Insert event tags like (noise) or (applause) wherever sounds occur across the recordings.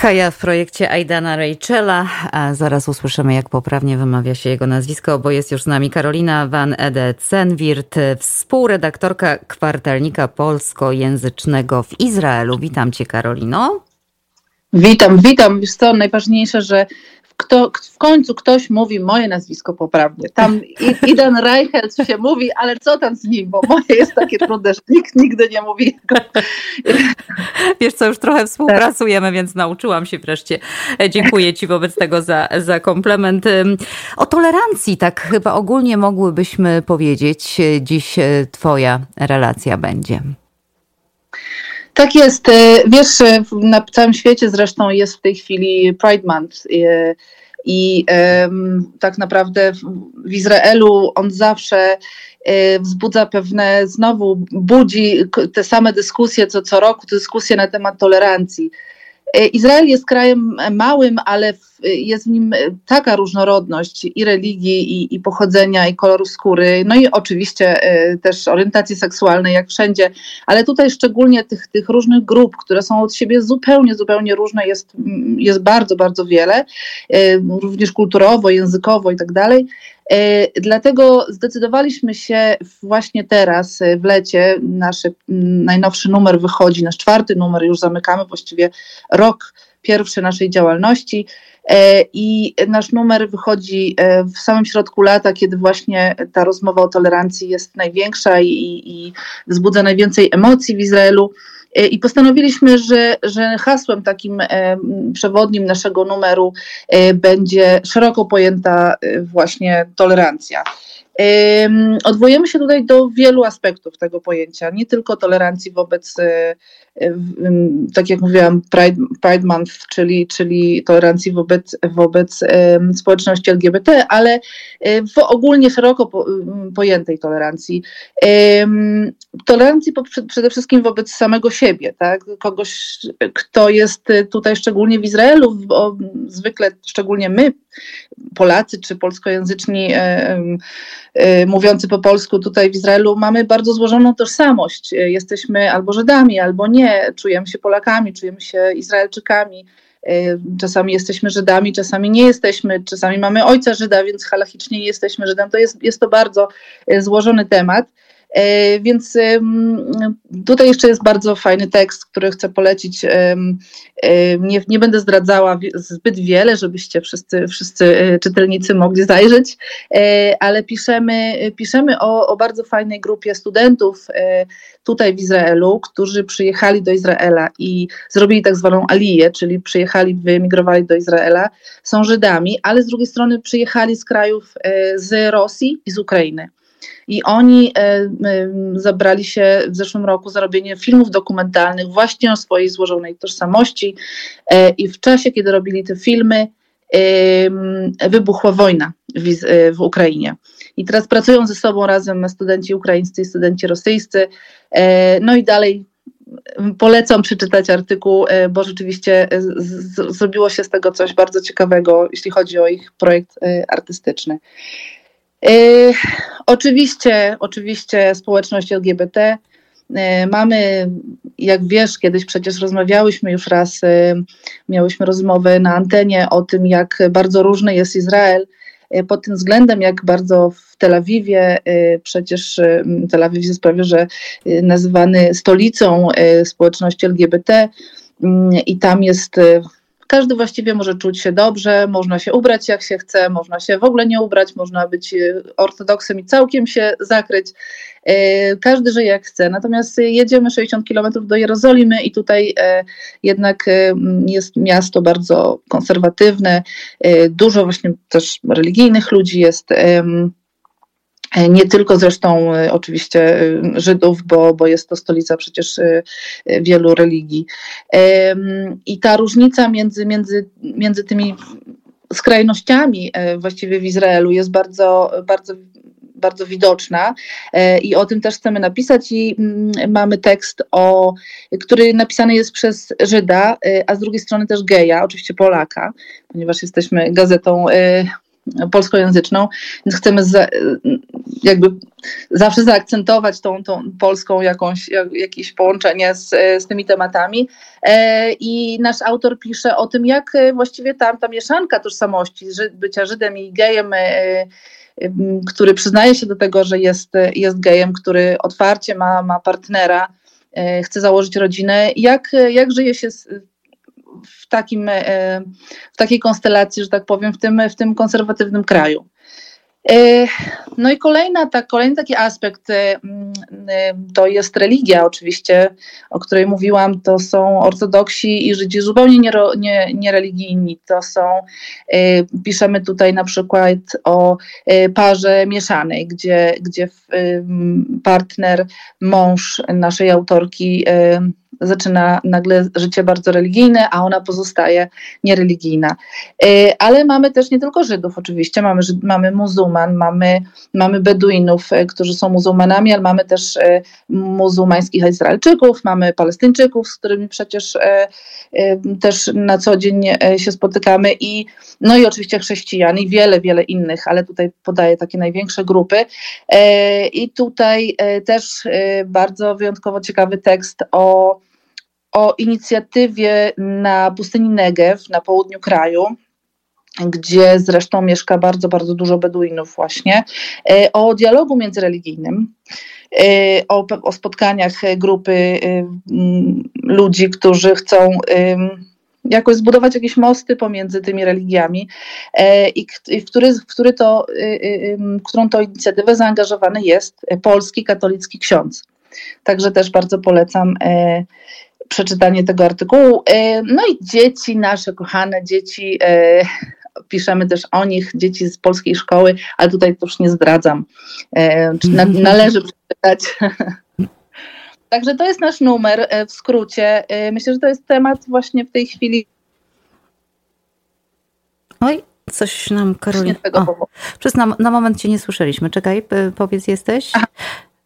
Kaja w projekcie Aidana Rachela, a zaraz usłyszymy, jak poprawnie wymawia się jego nazwisko, bo jest już z nami Karolina Van Ede Cenwirt, współredaktorka kwartalnika polskojęzycznego w Izraelu. Witam cię, Karolino. Witam, witam. Wiesz co, najważniejsze, że kto, w końcu ktoś mówi moje nazwisko poprawnie. Tam Idan Reichelt się mówi, ale co tam z nim, bo moje jest takie trudne, że nikt nigdy nie mówi. Wiesz co, już trochę współpracujemy, więc nauczyłam się wreszcie. Dziękuję Ci wobec tego za, za komplement. O tolerancji tak chyba ogólnie mogłybyśmy powiedzieć. Dziś e, Twoja relacja będzie. Tak jest. E, wiesz, e, na całym świecie zresztą jest w tej chwili Pride Month. E, I tak naprawdę w Izraelu on zawsze wzbudza pewne, znowu budzi te same dyskusje co co roku, dyskusje na temat tolerancji. E, Izrael jest krajem małym, ale jest w nim taka różnorodność i religii, i, i, pochodzenia, i koloru skóry, no i oczywiście e, też orientacji seksualnej, jak wszędzie, ale tutaj szczególnie tych, tych różnych grup, które są od siebie zupełnie, zupełnie różne, jest, jest bardzo, bardzo wiele, e, również kulturowo, językowo i tak dalej. E, dlatego zdecydowaliśmy się właśnie teraz, e, w lecie, nasz najnowszy numer wychodzi, nasz czwarty numer, już zamykamy właściwie rok pierwszy naszej działalności. E, I nasz numer wychodzi w samym środku lata, kiedy właśnie ta rozmowa o tolerancji jest największa i, i wzbudza najwięcej emocji w Izraelu. E, I postanowiliśmy, że, że hasłem takim e, przewodnim naszego numeru e, będzie szeroko pojęta właśnie tolerancja. Odwołujemy się tutaj do wielu aspektów tego pojęcia, nie tylko tolerancji wobec, e, tak jak mówiłam, Pride, Pride Month, czyli, czyli tolerancji wobec, wobec społeczności LGBT, ale e, w ogólnie szeroko pojętej tolerancji. Tolerancji przede wszystkim wobec samego siebie, tak? kogoś, kto jest tutaj szczególnie w Izraelu, bo zwykle szczególnie my, Polacy czy polskojęzyczni Y, mówiący po polsku tutaj w Izraelu, mamy bardzo złożoną tożsamość. Y, jesteśmy albo Żydami, albo nie, czujemy się Polakami, czujemy się Izraelczykami. Y, czasami jesteśmy Żydami, czasami nie jesteśmy, czasami mamy ojca Żyda, więc halachicznie nie jesteśmy Żydem. To jest, jest to bardzo złożony temat. E, więc tutaj jeszcze jest bardzo fajny tekst, który chcę polecić. Nie, nie będę zdradzała zbyt wiele, żebyście wszyscy, wszyscy e, czytelnicy mogli zajrzeć, e, ale piszemy, piszemy o, o bardzo fajnej grupie studentów tutaj w Izraelu, którzy przyjechali do Izraela i zrobili tak zwaną aliję, czyli przyjechali, wyemigrowali do Izraela, są Żydami, ale z drugiej strony przyjechali z krajów z Rosji i z Ukrainy. I oni e, e, zabrali się w zeszłym roku za robienie filmów dokumentalnych właśnie o swojej złożonej tożsamości. E, I w czasie, kiedy robili te filmy, wybuchła wojna w, w Ukrainie. I teraz pracują ze sobą razem studenci ukraińscy i studenci rosyjscy. No i dalej polecam przeczytać artykuł, bo rzeczywiście zrobiło się z tego coś bardzo ciekawego, jeśli chodzi o ich projekt artystyczny. Yy, oczywiście, oczywiście społeczność LGBT. Yy, mamy, jak wiesz, kiedyś przecież rozmawiałyśmy już raz, yy, miałyśmy rozmowę na antenie o tym, jak bardzo różny jest Izrael pod tym względem, jak bardzo w Tel Awiwie, przecież Tel Awiw jest prawie, że nazywany stolicą społeczności LGBT i tam jest każdy właściwie może czuć się dobrze, można się ubrać jak się chce, można się w ogóle nie ubrać, można być e, ortodoksem i całkiem się zakryć. E, każdy żyje jak chce. Natomiast jedziemy 60 kilometrów do Jerozolimy i tutaj e, jednak jest miasto bardzo konserwatywne, dużo właśnie też religijnych ludzi jest. E, nie tylko zresztą e, oczywiście e, Żydów, bo, bo jest to stolica przecież wielu religii. I ta różnica między, między, między tymi skrajnościami właściwie w Izraelu jest bardzo, bardzo, bardzo widoczna i o tym też chcemy napisać i mm, mamy tekst, o, który napisany jest przez Żyda, a z drugiej strony też geja, oczywiście Polaka, ponieważ jesteśmy gazetą polskojęzyczną, więc chcemy za, jakby zawsze zaakcentować tą, tą polską jakąś, jak, jakieś połączenie z, z tymi tematami. E, I nasz autor pisze o tym, jak właściwie tam ta mieszanka tożsamości, bycia Żydem i gejem, e, który przyznaje się do tego, że jest, jest gejem, który otwarcie ma, ma partnera, e, chce założyć rodzinę, jak, jak żyje się z, w, takim, e, w takiej konstelacji, że tak powiem, w tym, w tym konserwatywnym kraju. E, no i kolejna, tak, kolejny taki aspekt e, to jest religia oczywiście, o której mówiłam, to są ortodoksi i Żydzi zupełnie niereligijni. Nie, nie to są, piszemy tutaj na przykład o parze mieszanej, gdzie, gdzie partner, mąż naszej autorki zaczyna nagle życie bardzo religijne, a ona pozostaje niereligijna. E, ale mamy też nie tylko Żydów oczywiście, mamy, mamy muzułman, mamy, mamy Beduinów, e, którzy są muzułmanami, ale mamy też e, muzułmańskich Izraelczyków, mamy Palestyńczyków, z którymi przecież też na co dzień się spotykamy i no i oczywiście chrześcijan i wiele, wiele innych, ale tutaj podaję takie największe grupy. I tutaj też bardzo wyjątkowo ciekawy tekst o o inicjatywie na pustyni Negev na południu kraju, gdzie zresztą mieszka bardzo, bardzo dużo Beduinów właśnie, e, o dialogu międzyreligijnym, e, o, o spotkaniach grupy e, ludzi, którzy chcą jakoś zbudować jakieś mosty pomiędzy tymi religiami i w, który, w, który to, którą to inicjatywę zaangażowany jest polski katolicki ksiądz. Także też bardzo polecam przeczytanie tego artykułu. E, no i dzieci, nasze kochane dzieci, e, piszemy też o nich, dzieci z polskiej szkoły, ale tutaj to już nie zdradzam. E, (laughs) należy przeczytać. (laughs) Także to jest nasz numer w skrócie. Myślę, że to jest temat właśnie w tej chwili. Oj, coś nam Karolina. Przez na, na moment cię nie słyszeliśmy. Czekaj, powiedz, jesteś? Aha.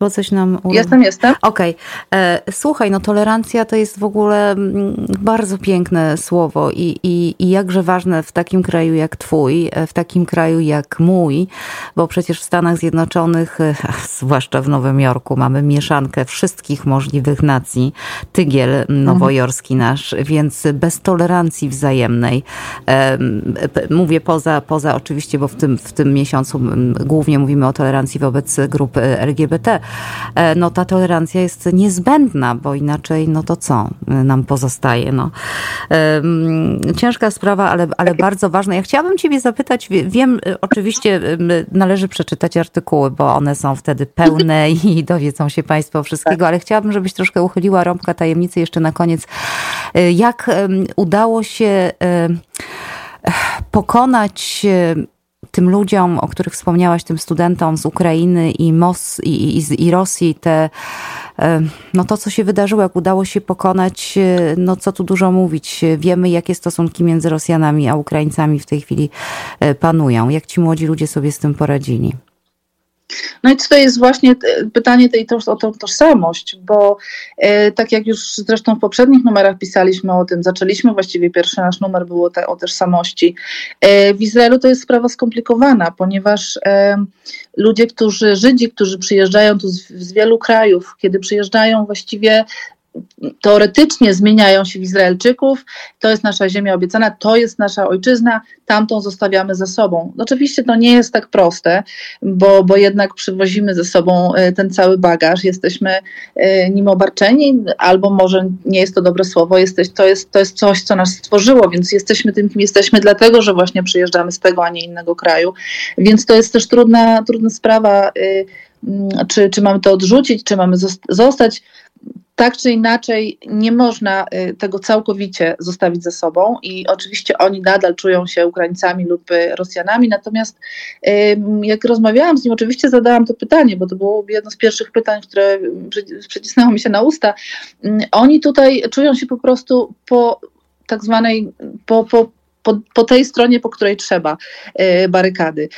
Bo coś nam... Jestem, jestem. Okej. Okay. E, słuchaj, no tolerancja to jest w ogóle mm, bardzo piękne słowo i, i, i jakże ważne w takim kraju jak twój, e, w takim kraju jak mój, bo przecież w Stanach Zjednoczonych, e, (laughs) zwłaszcza w Nowym Jorku, mamy mieszankę wszystkich możliwych nacji, tygiel nowojorski mhm. nasz, więc bez tolerancji wzajemnej, mówię poza, poza oczywiście, bo w tym, w tym miesiącu głównie mówimy o tolerancji wobec grup LGBT, no ta tolerancja jest niezbędna, bo inaczej no to co nam pozostaje? No. Ciężka sprawa, ale, ale bardzo ważna. Ja chciałabym Ciebie zapytać, wiem, e, oczywiście należy przeczytać artykuły, bo one są wtedy pełne (laughs) i dowiedzą się Państwo wszystkiego, ale chciałabym, żebyś troszkę uchyliła rąbka tajemnicy jeszcze na koniec. E, jak udało się pokonać tym ludziom, o których wspomniałaś, tym studentom z Ukrainy i, Mos, i, i, i Rosji, te, e, no to, co się wydarzyło, jak udało się pokonać, e, no co tu dużo mówić. Wiemy, jakie stosunki między Rosjanami a Ukraińcami w tej chwili e, panują. Jak ci młodzi ludzie sobie z tym poradzili? No i tutaj jest właśnie pytanie tej, o tą tożsamość, bo e, tak jak już zresztą w poprzednich numerach pisaliśmy o tym, zaczęliśmy właściwie pierwszy nasz numer było te, o tożsamości. E, w Izraelu to jest sprawa skomplikowana, ponieważ e, ludzie, którzy, Żydzi, którzy przyjeżdżają tu z, z wielu krajów, kiedy przyjeżdżają właściwie teoretycznie zmieniają się w Izraelczyków, to jest nasza ziemia obiecana, to jest nasza ojczyzna, tamtą zostawiamy ze sobą. Oczywiście to nie jest tak proste, bo, bo jednak przywozimy ze sobą e, ten cały bagaż, jesteśmy e, nim obarczeni, albo może nie jest to dobre słowo, jesteś, to, jest, to jest coś, co nas stworzyło, więc jesteśmy tym, kim jesteśmy, dlatego, że właśnie przyjeżdżamy z tego, a nie innego kraju. Więc to jest też trudna, trudna sprawa, y, czy, czy mamy to odrzucić, czy mamy zostać tak czy inaczej nie można y, tego całkowicie zostawić ze sobą i oczywiście oni nadal czują się Ukraińcami lub y, Rosjanami, natomiast jak rozmawiałam z nim, oczywiście zadałam to pytanie, bo to było jedno z pierwszych pytań, które przycisnęło mi się na usta. Oni tutaj czują się po prostu po tak zwanej, po, po, po, po, tej stronie, po której trzeba y, barykady.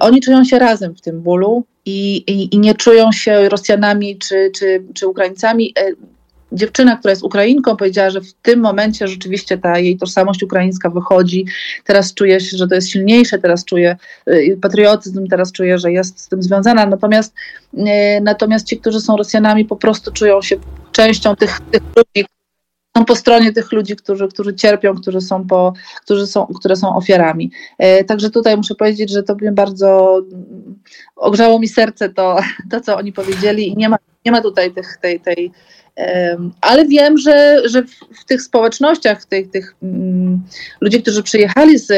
Oni czują się razem w tym bólu, i, i, i nie czują się Rosjanami czy, czy, czy Ukraińcami. E, dziewczyna, która jest Ukrainką, powiedziała, że w tym momencie rzeczywiście ta jej tożsamość ukraińska wychodzi. Teraz czuje się, że to jest silniejsze, teraz czuje y, patriotyzm, teraz czuje, że jest z tym związana. Natomiast, natomiast ci, którzy są Rosjanami, po prostu czują się częścią tych, tych ludzi, są po stronie tych ludzi, którzy, którzy cierpią, którzy są po, którzy są, które są ofiarami. E, także tutaj muszę powiedzieć, że to mnie bardzo ogrzało mi serce to, (laughs) to co oni powiedzieli i nie ma, nie ma tutaj tych, tej, tej ale wiem, że, że w, tych społecznościach, tych, tych um, ludzi, którzy przyjechali z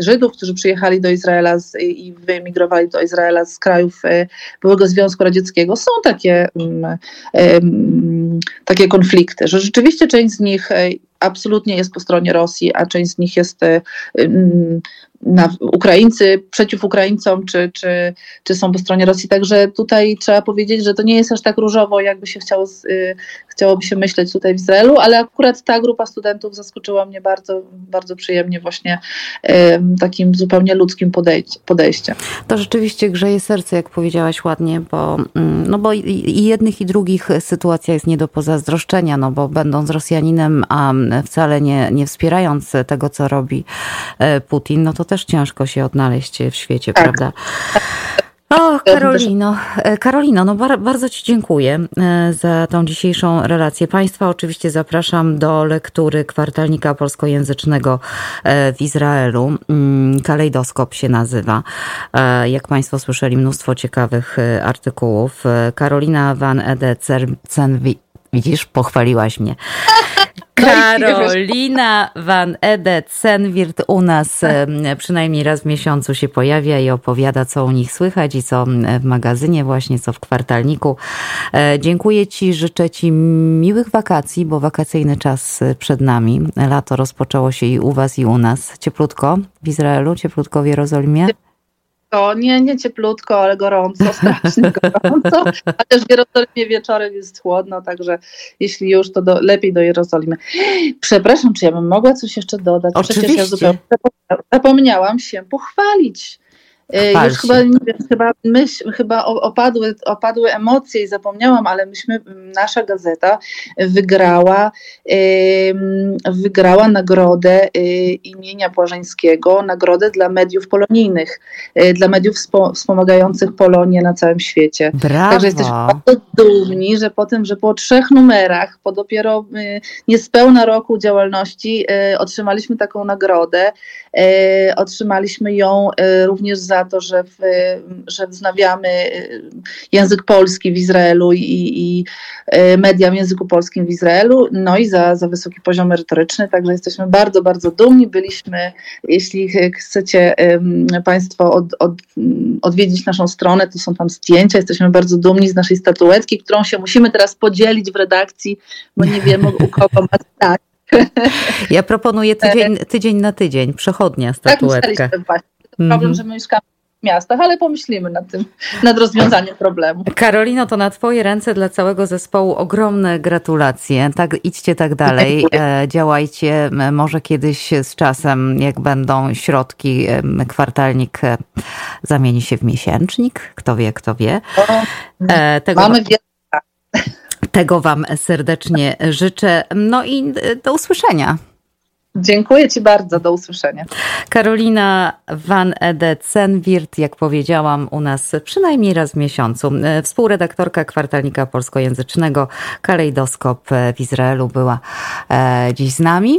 Żydów, którzy przyjechali do Izraela z, i wyemigrowali do Izraela z krajów e, byłego Związku Radzieckiego, są takie, um, takie konflikty, że rzeczywiście część z nich e, absolutnie jest po stronie Rosji, a część z nich jest e, na Ukraińcy przeciw Ukraińcom, czy, czy, czy są po stronie Rosji. Także tutaj trzeba powiedzieć, że to nie jest aż tak różowo, jakby się chciało, y, chciałoby się myśleć tutaj w Izraelu, ale akurat ta grupa studentów zaskoczyła mnie bardzo, bardzo przyjemnie właśnie takim zupełnie ludzkim podejściem. To rzeczywiście grzeje serce, jak powiedziałaś ładnie, bo, mm, no bo i jednych i drugich sytuacja jest nie do pozazdroszczenia, no bo będąc Rosjaninem, a wcale nie, nie wspierając tego, co robi e, Putin, no to też ciężko się odnaleźć w świecie, tak. prawda? O, Karolino, e, Karolino, no bardzo Ci dziękuję e, za tą dzisiejszą relację. Państwa oczywiście zapraszam do lektury kwartalnika polskojęzycznego e, w Izraelu. Mm, Kalejdoskop się nazywa. Jak Państwo słyszeli, mnóstwo ciekawych artykułów. Karolina van Ede widzisz, pochwaliłaś mnie. No Karolina Van Ede Cenwirt u nas przynajmniej raz w miesiącu się pojawia i opowiada, co u nich słychać i co w magazynie właśnie, co w kwartalniku. E, dziękuję Ci, życzę Ci miłych wakacji, bo wakacyjny czas przed nami. Lato rozpoczęło się i u Was, i u nas. Cieplutko w Izraelu, cieplutko w Jerozolimie to nie, nie cieplutko, ale gorąco, strasznie (laughs) gorąco. A też w Jerozolimie wieczorem jest chłodno, także jeśli już, to do, lepiej do Jerozolimy. Przepraszam, czy ja bym mogła coś jeszcze dodać? Oczywiście. Przecież ja zupełnie zapomniałam się pochwalić E, już chyba, nie wiem, chyba, myśl, chyba opadły, opadły emocje i zapomniałam, ale myśmy, nasza gazeta wygrała, wygrała nagrodę e, imienia Błażeńskiego, nagrodę dla mediów polonijnych, e, dla mediów wspomagających Polonię na całym świecie. Brawo. Także jesteśmy bardzo dumni, że po tym, że po trzech numerach, po dopiero niespełna roku działalności otrzymaliśmy taką nagrodę. Otrzymaliśmy ją również za to, że, w, że wznawiamy y, język polski w Izraelu i, i y, media w języku polskim w Izraelu, no i za, za wysoki poziom merytoryczny, także jesteśmy bardzo, bardzo dumni. Byliśmy, jeśli chcecie Państwo od, od, odwiedzić naszą stronę, to są tam zdjęcia, jesteśmy bardzo dumni z naszej statuetki, którą się musimy teraz podzielić w redakcji, bo nie wiemy u kogo ma stać. Ja proponuję tydzień, tydzień na tydzień, przechodnia tak statuetka. Tak, problem, mm -hmm. że my mieszkamy miastach, ale pomyślimy nad tym, nad rozwiązaniem problemu. Karolino, to na Twoje ręce dla całego zespołu ogromne gratulacje. Tak, idźcie tak dalej, e, działajcie. Może kiedyś z czasem, jak będą środki, kwartalnik e, zamieni się w miesięcznik. Kto wie, kto wie. E, tego Mamy wiele tego Wam serdecznie życzę. No i do usłyszenia. Dziękuję Ci bardzo, do usłyszenia. Karolina Van Ede Cenwirt, jak powiedziałam, u nas przynajmniej raz w miesiącu. Współredaktorka kwartalnika polskojęzycznego Kalejdoskop w Izraelu była e, dziś z nami.